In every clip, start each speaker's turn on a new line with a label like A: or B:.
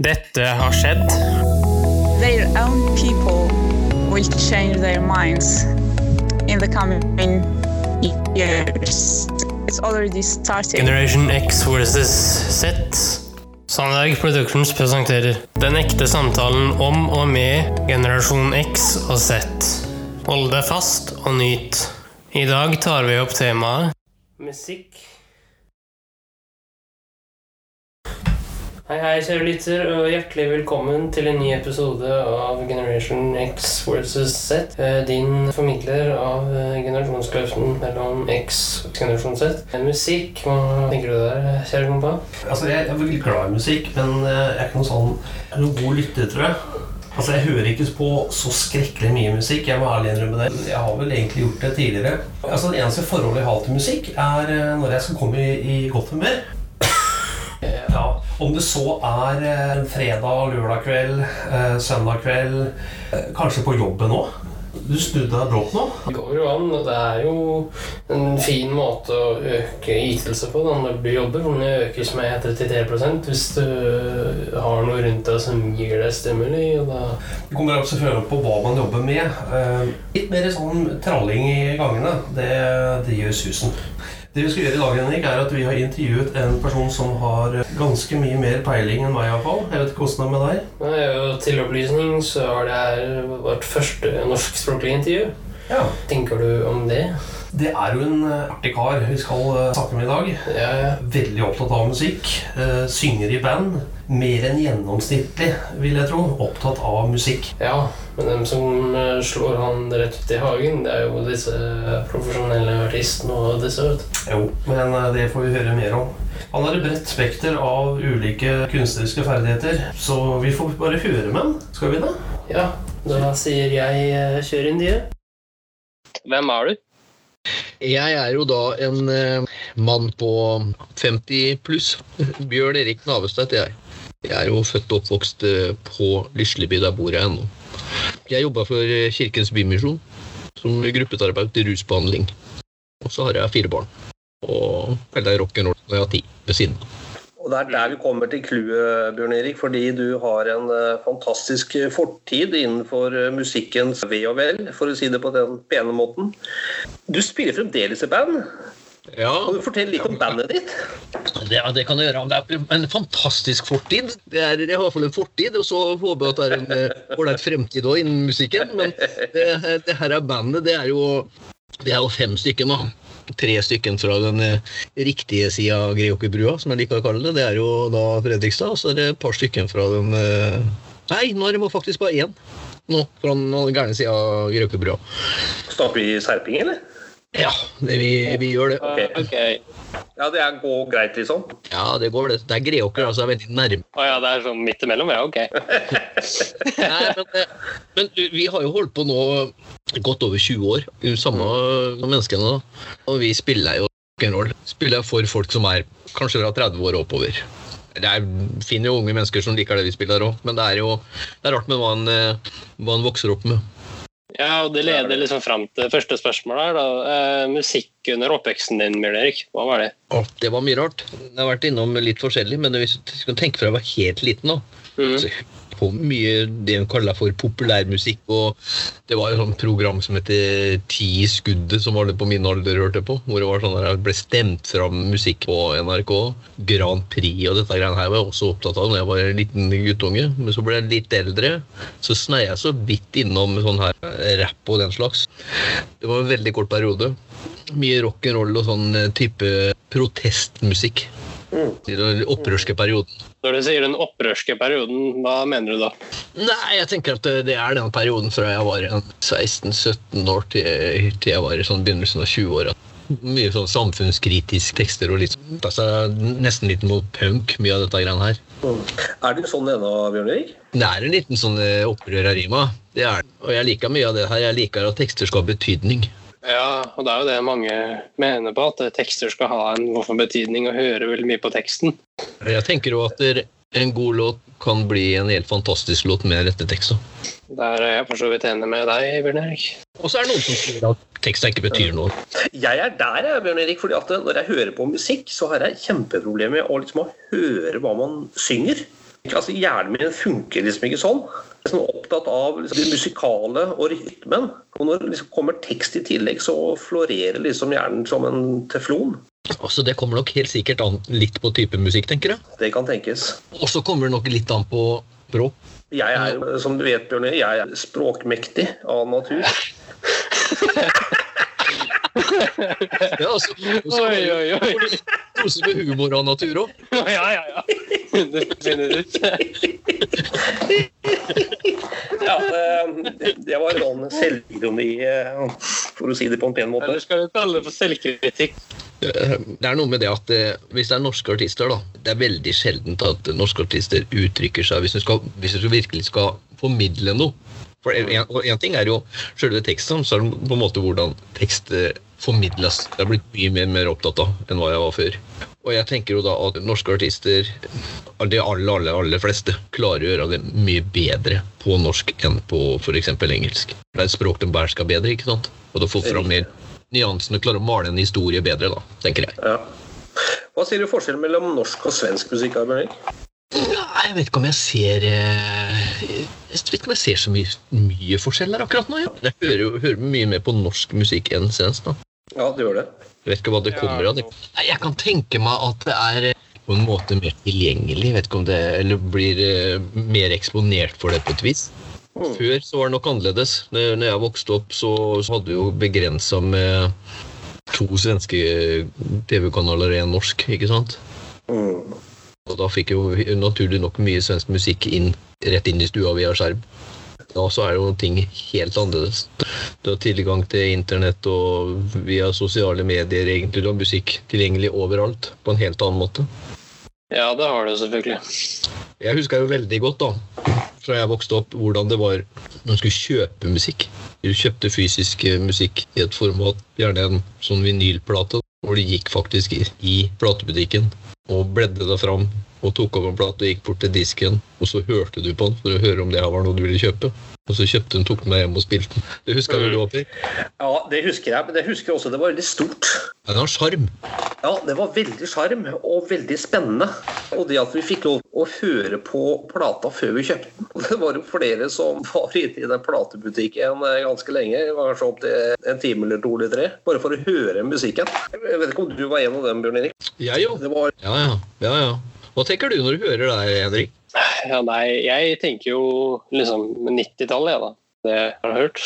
A: Dette har skjedd.
B: Their own people will change their minds in the coming years. It's already started.
A: Generation X versus Z. Sandberg Productions presenterer Den ekte samtalen om og med generasjon X og Z. Hold deg fast og nyt. I dag tar vi opp temaet Musikk. Hei, hei, kjære lytter, og hjertelig velkommen til en ny episode av Generation X versus Z. Eh, Din formidler av eh, generasjonskløften mellom X og generasjon Z. Eh, Musikk, hva tenker du der, kjære kompa?
C: Altså, jeg er veldig glad i musikk, men jeg er ikke noen sånn noen god lytter, tror jeg. Altså, Jeg hører ikke på så skrekkelig mye musikk. Jeg må ærlig innrømme det. Jeg har vel egentlig gjort det tidligere. Altså, Det eneste forholdet jeg har til musikk, er når jeg skal komme i, i godt humør. Om det så er en fredag, lørdag kveld, eh, søndag kveld, eh, kanskje på jobben òg. Du snudde deg brått nå.
A: Det går jo an, det er jo en fin måte å øke ytelse på da, når du jobber. Den økes med 33 hvis du har noe rundt deg som gir deg stimuli.
C: Det kommer også selvfølgelig på hva man jobber med. Eh, Litt mer sånn tralling i gangene, det, det gjør susen. Det vi skal gjøre i dag, Henrik, er at vi har intervjuet en person som har ganske mye mer peiling enn meg. i hvert fall. Jeg vet ikke hvordan det er med deg.
A: Nei, Til opplysning så har det her vårt første norskspråklige intervju.
C: Ja.
A: Tenker du om det?
C: Det er jo en eh, artig kar vi skal eh, snakke med i dag.
A: Jeg er
C: Veldig opptatt av musikk. eh, Synger i band. Mer enn gjennomsnittlig, vil jeg tro. Opptatt av musikk.
A: ja, men dem som slår han rett ut i hagen, det er jo disse profesjonelle artistene og disse.
C: Jo, men det får vi høre mer om. Han har et bredt spekter av ulike kunstneriske ferdigheter, så vi får bare høre med han. Skal vi det?
A: Ja, da sier jeg kjør inn de. Hvem er du?
D: Jeg er jo da en eh, mann på 50 pluss. Bjørn Erik Navestad heter jeg. Jeg er jo født og oppvokst eh, på Lysleby, der bor jeg ennå. Jeg jobba for eh, Kirkens Bymisjon som gruppeterapeut i rusbehandling. Og så har jeg fire barn. Og veldig rock'n'roll når jeg har ti ved siden av.
E: Og Det er der vi kommer til clouet, Bjørn Erik, fordi du har en eh, fantastisk fortid innenfor eh, musikkens ve og vel, for å si det på den pene måten. Du spiller fremdeles i band.
D: Ja,
E: Kan du fortelle litt om bandet ditt?
D: det, ja, det kan jeg gjøre. Det er en fantastisk fortid. Det er, i hvert fall en fortid, og så håper jeg at det er en eh, ålreit fremtid også innen musikken. Men det, det her er bandet, det er jo, det er jo fem stykker nå. Tre stykker fra den eh, riktige sida av Greåkerbrua, som jeg liker å kalle det. Det er jo da Fredrikstad, og så er det et par stykker fra den eh, Nei, nå er det faktisk bare én. Nå, fra den gærne sida av Greåkerbrua.
E: Snakker vi serping, eller?
D: Ja, det, vi, vi gjør det.
E: Ok. Ja, det er går greit, liksom.
D: Ja, det går, det. Det er Greåker, altså. er veldig nærme.
A: Å ja, det er sånn midt imellom? Ja, ok.
D: Nei, men, eh, men vi har jo holdt på nå godt over 20 år, samme menneskene. da. Og vi spiller jo rock'n'roll. Spiller for folk som er kanskje fra 30 år og oppover. Det er, finner jo unge mennesker som liker det vi spiller òg, men det er jo det er rart med hva en, eh, hva en vokser opp med.
F: Ja, og Det leder liksom fram til første spørsmål her. da. Eh, musikk under oppveksten din, Bjørn Erik. Hva var det?
D: Å, det var mye rart. Jeg har vært innom litt forskjellig, men hvis du skal tenke fra jeg var helt liten nå,
F: mm.
D: så på mye det hun kaller for populærmusikk. og Det var et sånt program som heter Ti i skuddet, som alle på min alder hørte på. Hvor det var sånn der, ble stemt fram musikk på NRK. Grand Prix og dette greiene her var jeg også opptatt av da jeg var en liten guttunge. Men så ble jeg litt eldre, så snei jeg så vidt innom sånn her rapp og den slags. Det var en veldig kort periode. Mye rock'n'roll og sånn type protestmusikk. I den opprørske perioden.
F: Når du sier den opprørske perioden, hva mener du da?
D: Nei, jeg tenker at det er den perioden fra jeg var 16-17 år til, til jeg var i sånn begynnelsen av 20-åra. Mye sånn samfunnskritisk tekster og litt sånn. Altså, nesten litt mot punk, mye av dette greiene her.
E: Er du sånn ennå, Bjørn Erik?
D: Det er en liten sånn eh, opprør av rima. Det er. Og jeg liker mye av det her. Jeg liker at tekster skal ha betydning.
F: Ja, og det er jo det mange mener på, at tekster skal ha en hvorfor betydning, og høre veldig mye på teksten.
D: Jeg tenker jo at en god låt kan bli en helt fantastisk låt med rette tekster.
F: Der er jeg for så vidt enig med deg, Bjørn Erik.
D: Og så er det noen som sier at teksta ikke betyr noe.
E: Jeg er der, jeg, Bjørn Erik. fordi at når jeg hører på musikk, så har jeg kjempeproblemer med å liksom å høre hva man synger. Altså, Hjernen min funker liksom ikke sånn. Jeg er sånn opptatt av liksom, det musikale og rytmen. Og når det liksom kommer tekst i tillegg, så florerer liksom hjernen som en teflon.
D: Altså, Det kommer nok helt sikkert an litt på type musikk, tenker jeg.
E: Det kan tenkes.
D: Og så kommer det nok litt an på språk.
E: Jeg er, som du vet, Bjørn, jeg er språkmektig av natur.
D: Ja, altså,
F: Oi, oi, oi.
D: dose med humor av natur òg.
F: Ja, ja, ja.
E: Ja, det, det var sånn selvironi, for å si det på en pen måte.
F: Eller skal du kalle det for selvkritikk?
D: Det er noe med det at eh, hvis det er norske artister, da Det er veldig sjeldent at norske artister uttrykker seg hvis du, skal, hvis du virkelig skal formidle noe. For en, ting er jo selve teksten, så er det på en måte hvordan tekst eh, formidles. Jeg har blitt mye mer, mer opptatt av enn hva jeg var før. Og jeg tenker jo da at norske artister, de aller, aller, aller fleste, klarer å gjøre det mye bedre på norsk enn på f.eks. engelsk. Det er et språk de behersker bedre, ikke sant? Og da får fram mer nyansene, klarer å male en historie bedre, da, tenker jeg.
E: Ja. Hva sier du forskjellen mellom norsk og svensk musikk?
D: Nei, jeg vet ikke om jeg ser eh, Jeg vet ikke om jeg ser så mye, mye forskjell der akkurat nå. Ja. Jeg hører jo hører mye mer på norsk musikk enn svensk. da.
E: Ja, det gjør det.
D: Jeg vet ikke hva det kommer av. Nei, Jeg kan tenke meg at det er eh, på en måte mer tilgjengelig. Vet ikke om det Eller blir eh, mer eksponert for det på et vis. Før så var det nok annerledes. Når jeg vokste opp, så så hadde vi jo begrensa med to svenske TV-kanaler og én norsk, ikke sant?
E: Mm.
D: Og da fikk jo naturlig nok mye svensk musikk inn, rett inn i stua via skjerm. Da så er jo ting helt annerledes. Du har tilgang til internett og via sosiale medier egentlig. Du har musikk tilgjengelig overalt på en helt annen måte.
F: Ja, det har du selvfølgelig.
D: Jeg husker jo veldig godt da, fra jeg vokste opp, hvordan det var når man skulle kjøpe musikk. Du kjøpte fysisk musikk i et format, gjerne en sånn vinylplate, hvor du gikk faktisk i, platebutikken og bledde deg fram og tok opp en plate og gikk bort til disken, og så hørte du på den for å høre om det var noe du ville kjøpe. Og så kjøpte den, tok den med hjem og spilte den. Det husker mm. du òg, Per?
E: Ja, det husker jeg, men det husker jeg også det var veldig stort.
D: Ja, var sjarm.
E: Ja, det var veldig sjarm og veldig spennende. Og det at vi fikk lov å høre på plata før vi kjøpte den. Det var jo flere som var inne i den platebutikken eh, ganske lenge, kanskje opp til en time eller to eller tre, bare for å høre musikken. Jeg vet ikke om du var en av dem, Bjørn Erik?
D: Jeg jo.
E: Var
D: Ja, ja. ja, ja. Hva tenker du når du hører det Henrik?
F: Ja, nei, jeg tenker jo liksom 90-tallet, jeg, da. Det har jeg hørt.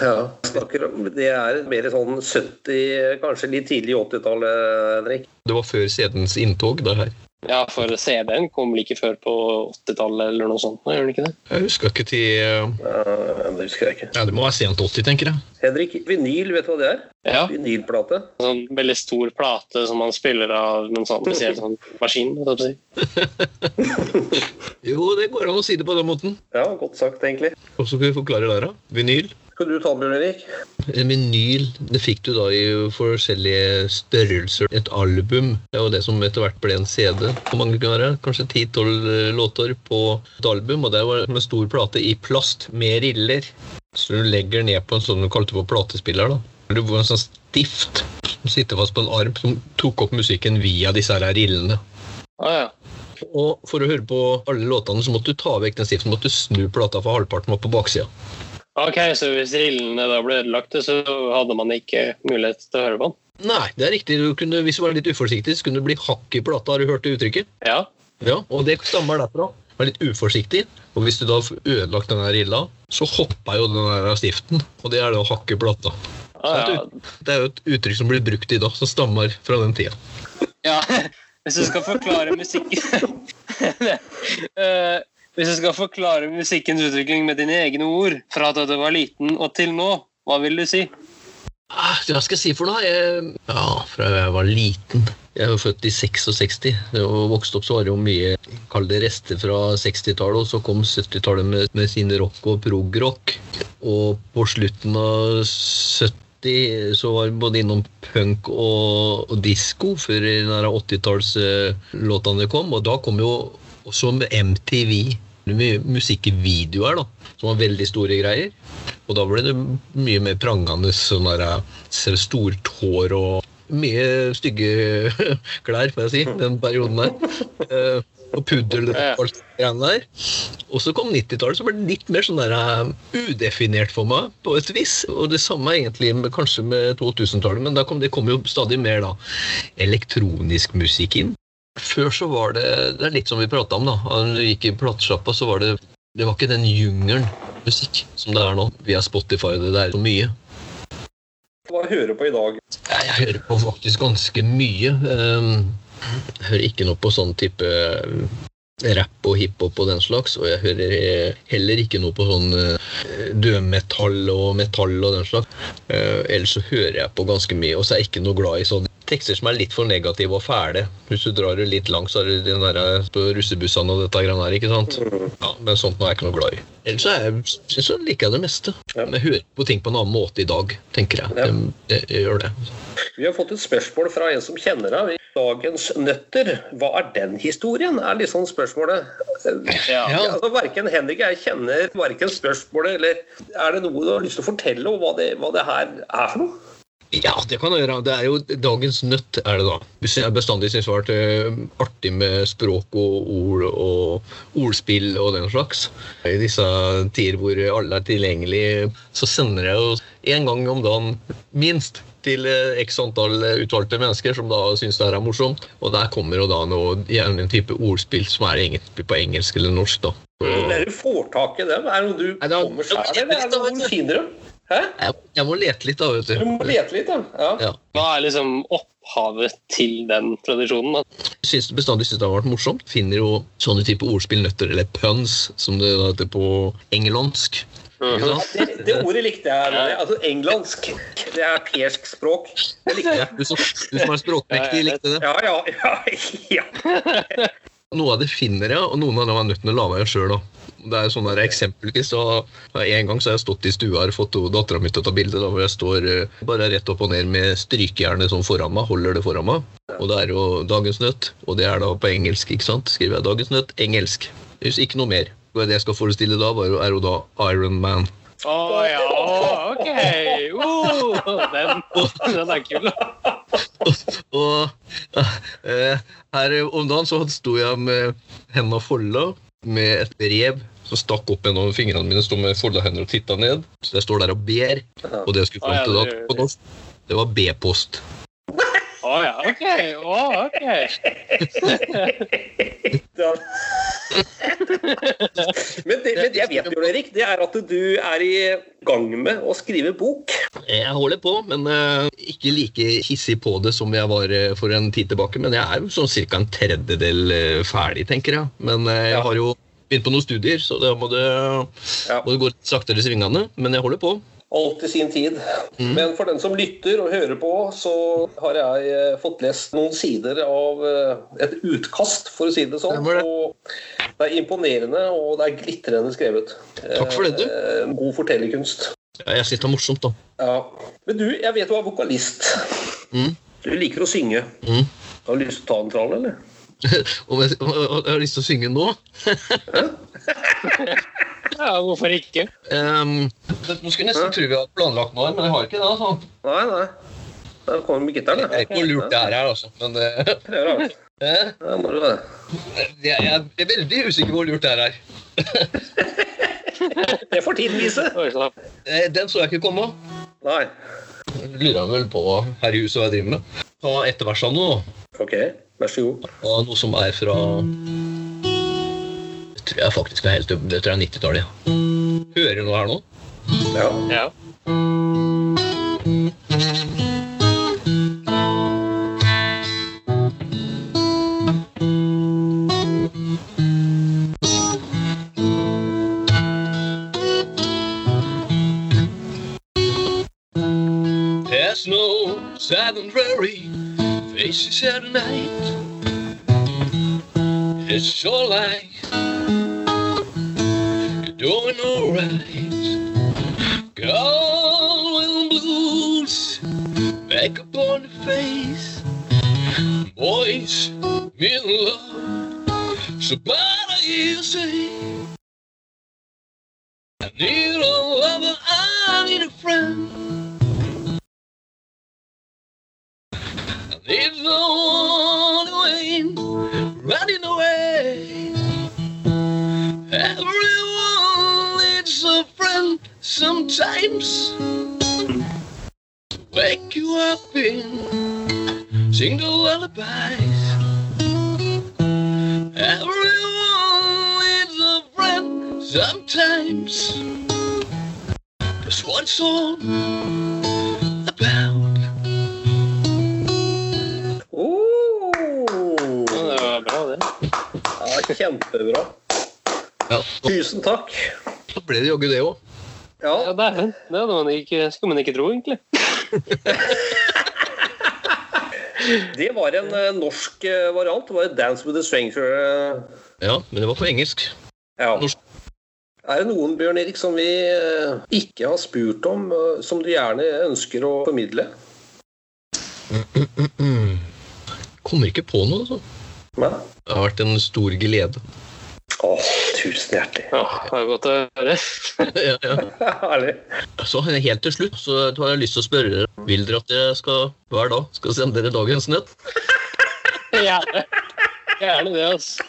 E: ja, snakker om, Det er mer sånn 70, kanskje litt tidlig 80-tallet, Henrik.
D: Det var før CD-ens inntog, det her.
F: Ja, for CD-en kom like før på 80-tallet eller noe sånt. Gjør den ikke det?
D: Jeg husker ikke til eh,
E: Ja, det husker jeg ikke.
D: Ja, det må være sent 80, tenker jeg.
E: Henrik, vinyl, vet du hva det er?
F: Ja.
E: Vinylplate.
F: En sånn veldig stor plate som man spiller av med en sånn spesiell sånn maskin. si.
D: Jo, det går an å si det på den måten.
E: Ja, godt sagt, egentlig.
D: Og så skal vi forklare der, da. Vinyl.
E: Skal du ta den, Bjørn Erik?
D: En vinyl det fikk du da i forskjellige størrelser. Et album det var det som etter hvert ble en CD. Hvor mange kunne være? Kanskje 10-12 låter på et album. Og det var en stor plate i plast med riller. Så du legger ned på en sånn du kalte for platespiller. da. Det var en sånn stift som sitter fast på en arm, som tok opp musikken via disse her rillene.
F: Ah, ja.
D: Og for å høre på alle låtene så måtte du ta vekk den stiften. måtte du snu plata for halvparten opp på baksida.
F: Ok, så hvis rillene da ble ødelagte, så hadde man ikke mulighet til å høre på den?
D: Nei, det er riktig. Du kunne, hvis du var litt uforsiktig, så kunne det bli hakk i plata. Har du hørt det uttrykket?
F: Ja.
D: Ja, og det stammer derfra. Vær litt uforsiktig. Og hvis du da får ødelagt den rilla, så hopper jo den der stiften. Og det er da hakk i plata.
F: Ah, ja.
D: Det er jo et uttrykk som blir brukt i dag, som stammer fra den tida.
F: ja. Hvis du skal forklare musikken Eh, Hvis du skal forklare musikkens utvikling med dine egne ord, fra da du var liten og til nå, hva vil du si?
D: Ah, Hva skal jeg si for noe? Jeg, ja, fra jeg var liten. Jeg er født i 66. Og vokste opp så var det jo mye kall det rester fra 60-tallet, og så kom 70-tallet med, med sin rock og prog-rock. Og på slutten av 70 så var vi både innom punk og, og disko før de 80-tallslåtene kom. Og da kom jo også med MTV. Mye musikkvideoer da, som var veldig store greier. Og da ble det mye mer prangende sånn der eh, stort hår og mye stygge klær, får jeg si, den perioden der. Eh, og puddel og alt det greiene der. Og så kom 90-tallet, så ble det litt mer sånn der eh, udefinert for meg, på et vis. Og det samme egentlig kanskje med 2000-tallet, men da kom, det kom jo stadig mer da elektronisk musikk inn. Før så var det Det er litt som vi prata om, da. Når vi gikk i platesjappa, så var det Det var ikke den jungelen musikk som det er nå, via Spotify. Det er så mye.
E: Hva hører du på i dag?
D: Jeg, jeg hører på faktisk ganske mye. Ehm, Jeg hører ikke noe på sånn type eh, rapp og hiphop og den slags, og jeg hører eh, heller ikke noe på sånn eh, dødmetall og metall og den slags. Ellers så hører jeg på ganske mye, og så er jeg ikke noe glad i sånne tekster som er litt for negative og fæle. Hvis du drar det litt langt, så er det den der eh, på russebussene og dette greiene her, ikke sant? Ja, men sånt nå er jeg ikke noe glad i. Ellers så, er jeg, så liker jeg det meste.
E: Ja.
D: Men jeg hører på ting på en annen måte i dag, tenker jeg.
E: Ja.
D: Jeg, jeg gjør det.
E: Vi har fått et spørsmål fra en som kjenner deg. Dagens nøtter, hva er den historien? er liksom spørsmålet.
F: Ja.
D: Ja.
E: Altså, Verken Henrik jeg kjenner verken spørsmålet eller Er det noe du har lyst til å fortelle om hva det, hva det her er for noe?
D: Ja, det kan jeg gjøre. Det er jo dagens nøtt, er det da. Hvis jeg bestandig syns det har vært eh, artig med språk og ord og ordspill og den slags. I disse tider hvor alle er tilgjengelige, så sender jeg jo en gang om dagen minst til eh, x antall utvalgte mennesker som da syns det her er morsomt. Og der kommer jo da noe, gjerne en type ordspill som er på engelsk eller norsk, da. Så,
E: Hvor er du får tak i dem? Er det noe du kommer sjøl, eller er det noe du finner dem? Hæ?
D: jeg, jeg må lete litt, da, vet
E: Du
D: du.
E: må lete litt. Ja.
D: Ja.
F: Hva er liksom opphavet til den tradisjonen? da?
D: Syns det bestandig synes det har vært morsomt. Finner jo sånne type ordspill, nøtter, eller puns, som det heter på engelsk. Ikke sant?
E: Det, det ordet likte jeg. Det, altså Englandsk. Det er persk språk. Det likte jeg.
D: Du som, du som er språkmektig, likte det.
E: Ja, ja, ja. ja.
D: Noe av det finner jeg, og noen av dem er nødt til å lage jeg sjøl. Det er sånn eksempelvis så En gang så har jeg stått i stua og fått dattera mi til å ta bilde da, hvor jeg står eh, bare rett opp og ned med strykejernet sånn foran meg. Holder det foran meg. Og det er jo dagens nøtt, og det er da på engelsk. ikke sant? Skriver jeg dagens nøtt, engelsk. Er ikke noe mer. Det jeg skal forestille da, var er jo da Iron Man.
F: Å ja, ok! Uh, den, den er kul.
D: Og eh, her om dagen så sto jeg med hendene folda med et brev som stakk opp gjennom fingrene mine. Sto med folda hender og titta ned. Så jeg står der og ber. Og det jeg skulle fram til da
F: det-
D: på norsk, det var B-post.
F: Å ja, ok. Å, ok.
E: Men det, men det jeg vet, jo, Erik, det er at du er i gang med å skrive bok.
D: Jeg holder på, men uh, ikke like hissig på det som jeg var uh, for en tid tilbake. Men jeg er jo sånn ca. en tredjedel uh, ferdig, tenker jeg. Men jeg har jo begynt på noen studier, så da må det,
E: Ja.
D: må det gå litt saktere i svingene. Men jeg holder på.
E: Alt i sin tid.
D: Mm.
E: Men for den som lytter og hører på, så har jeg eh, fått lest noen sider av eh, et utkast, for å si det sånn.
D: Det.
E: Og det er imponerende, og det er glitrende skrevet.
D: Takk for det, du.
E: Eh, God fortellerkunst.
D: Ja, jeg synes det er morsomt, da.
E: Ja. Men du, jeg vet du er vokalist.
D: Mm.
E: Du liker å synge.
D: Mm.
E: Har du lyst til å ta en trall, eller?
D: Om jeg, om jeg har lyst til å synge nå
F: Ja, hvorfor ikke?
D: Um, Nå skulle jeg nesten tro vi hadde planlagt noe, her, men jeg har ikke det. altså.
E: Nei, nei. Det kommer med gitaren,
D: Jeg vet ikke hvor lurt det her er, altså. Men det
E: Prøver, da.
D: eh, jeg, jeg er veldig usikker på hvor lurt det her er.
E: Det får tiden vise.
D: Eh, Den så jeg ikke komme.
E: Nei.
D: Lurer jeg vel på her i huset hva jeg driver med. Ta ett vers av noe.
E: Ok, vær så god.
D: Og noe som er fra Det tror jeg faktisk er helt Det tror jeg er 90-tallet. Hører du noe her nå?
E: Ja.
F: Ja.
D: There's no and prairie faces at night. It's your life. You're doing alright. Girl with blues back upon the face. Boys in love. So bad you say. I need a lover, I need a friend. Sometimes. Wake you up in single lullabies. Everyone needs a friend sometimes. Just one song about.
G: Oh,
H: Ja, det var bra, det.
G: ja, kjempebra.
D: Ja,
G: Tusen takk.
D: så ble det jaggu det òg.
H: Ja,
G: Ja,
H: dæven. Det hadde man ikke, skulle man ikke tro, egentlig.
G: det var en eh, norsk eh, variant. Det var 'Dance with a Stranger'.
D: Ja, men det var på engelsk.
G: Ja.
D: Norsk.
G: Er det noen Bjørn Erik, som vi eh, ikke har spurt om, som du gjerne ønsker å formidle?
D: Kommer ikke på noe, altså.
G: Nei?
D: Det har vært en stor glede.
G: Åh, tusen hjertelig.
H: Ja, det er godt å høre.
D: ja, ja.
G: Herlig.
D: Så helt til slutt så har jeg lyst til å spørre dere Vil dere at jeg skal hver dag skal sende dere dagens nøtt?
H: Gjerne. Gjerne det, altså.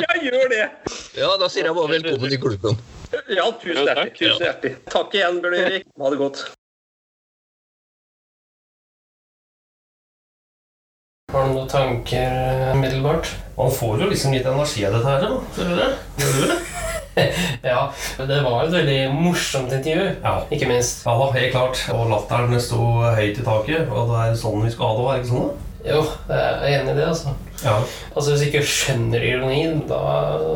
G: Ja, gjør det!
D: Ja, da sier jeg bare velkommen i klubben.
G: Ja, tusen hjertelig. Tusen hjertelig. Takk igjen, Bjørn Erik. Ha det godt.
A: Har du noen tanker eh, umiddelbart?
E: Man får jo liksom litt energi av dette her, da. Gjør du det?
A: Ja, det var et veldig morsomt intervju.
E: Ja.
A: Ikke minst.
E: Ja da, helt klart. Og latteren sto høyt i taket. Og det er sånn vi skal ha det, var ikke sånn? da?
A: Jo, jeg er enig i det, altså.
E: Ja.
A: Altså, Hvis du ikke skjønner ironien, da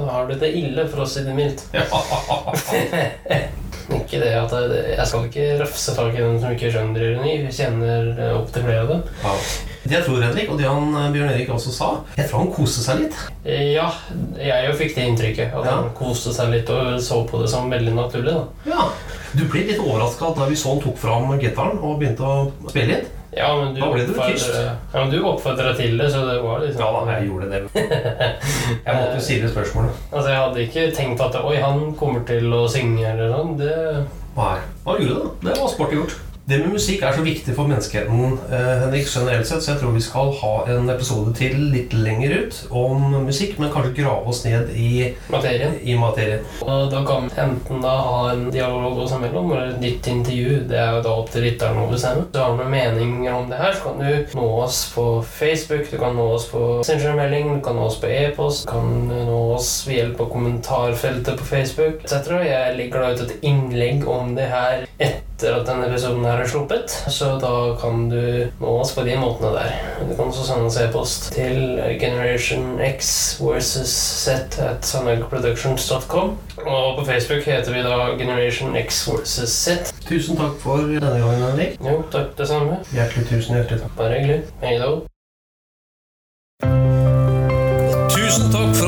A: har du det ille, for å si det mildt. Ikke det at jeg, jeg skal ikke rafse tak i den som ikke skjønner ironi. Vi kjenner eh, opp til flere av dem.
E: ja. Det jeg tror, Henrik, og det han eh, Bjørn Erik også sa Jeg tror han koste seg litt.
A: Eh, Ja, jeg jo fikk det inntrykket. At
E: Ja.
A: han koste seg litt og så på det som veldig naturlig. da.
E: Ja. Du ble litt overraska da vi så han tok fram gitaren og begynte å spille inn.
A: Ja, men du. Ja, men du oppfordra til det, så det var liksom
E: Ja da, jeg gjorde det. Jeg måtte jo stille spørsmålet.
A: Altså, Jeg hadde ikke tenkt at Oi, han kommer til å synge eller sånn. Det
E: Nei, han gjorde det. Det var sporty gjort. Det med musikk er så viktig for menneskeheten eh, Henrik, generelt sett, så jeg tror vi skal ha en episode til litt lenger ut om musikk, men kanskje grave oss ned i,
A: materien.
E: i materien.
A: Og da kan vi enten da ha en dialog oss imellom, eller et nytt intervju. Det er jo da opp til lytteren å bestemme. Så har du meninger om det her, så kan du nå oss på Facebook, du kan nå oss på Messenger-melding, du kan nå oss på e-post, du kan nå oss ved hjelp av kommentarfeltet på Facebook etc. Jeg legger da ut et innlegg om det her etter at denne episoden her er sluppet, så da kan du nå oss på de måtene der. Du kan også sende oss e-post til Generation X versus Z at sandvegproductions.com. Og på Facebook heter vi da Generation X versus Z.
E: Tusen takk for denne gangen, Henrik.
A: Jo, takk det samme.
E: Hjertelig tusen hjertelig takk.
A: Bare hyggelig. Hei da.
E: Tusen takk for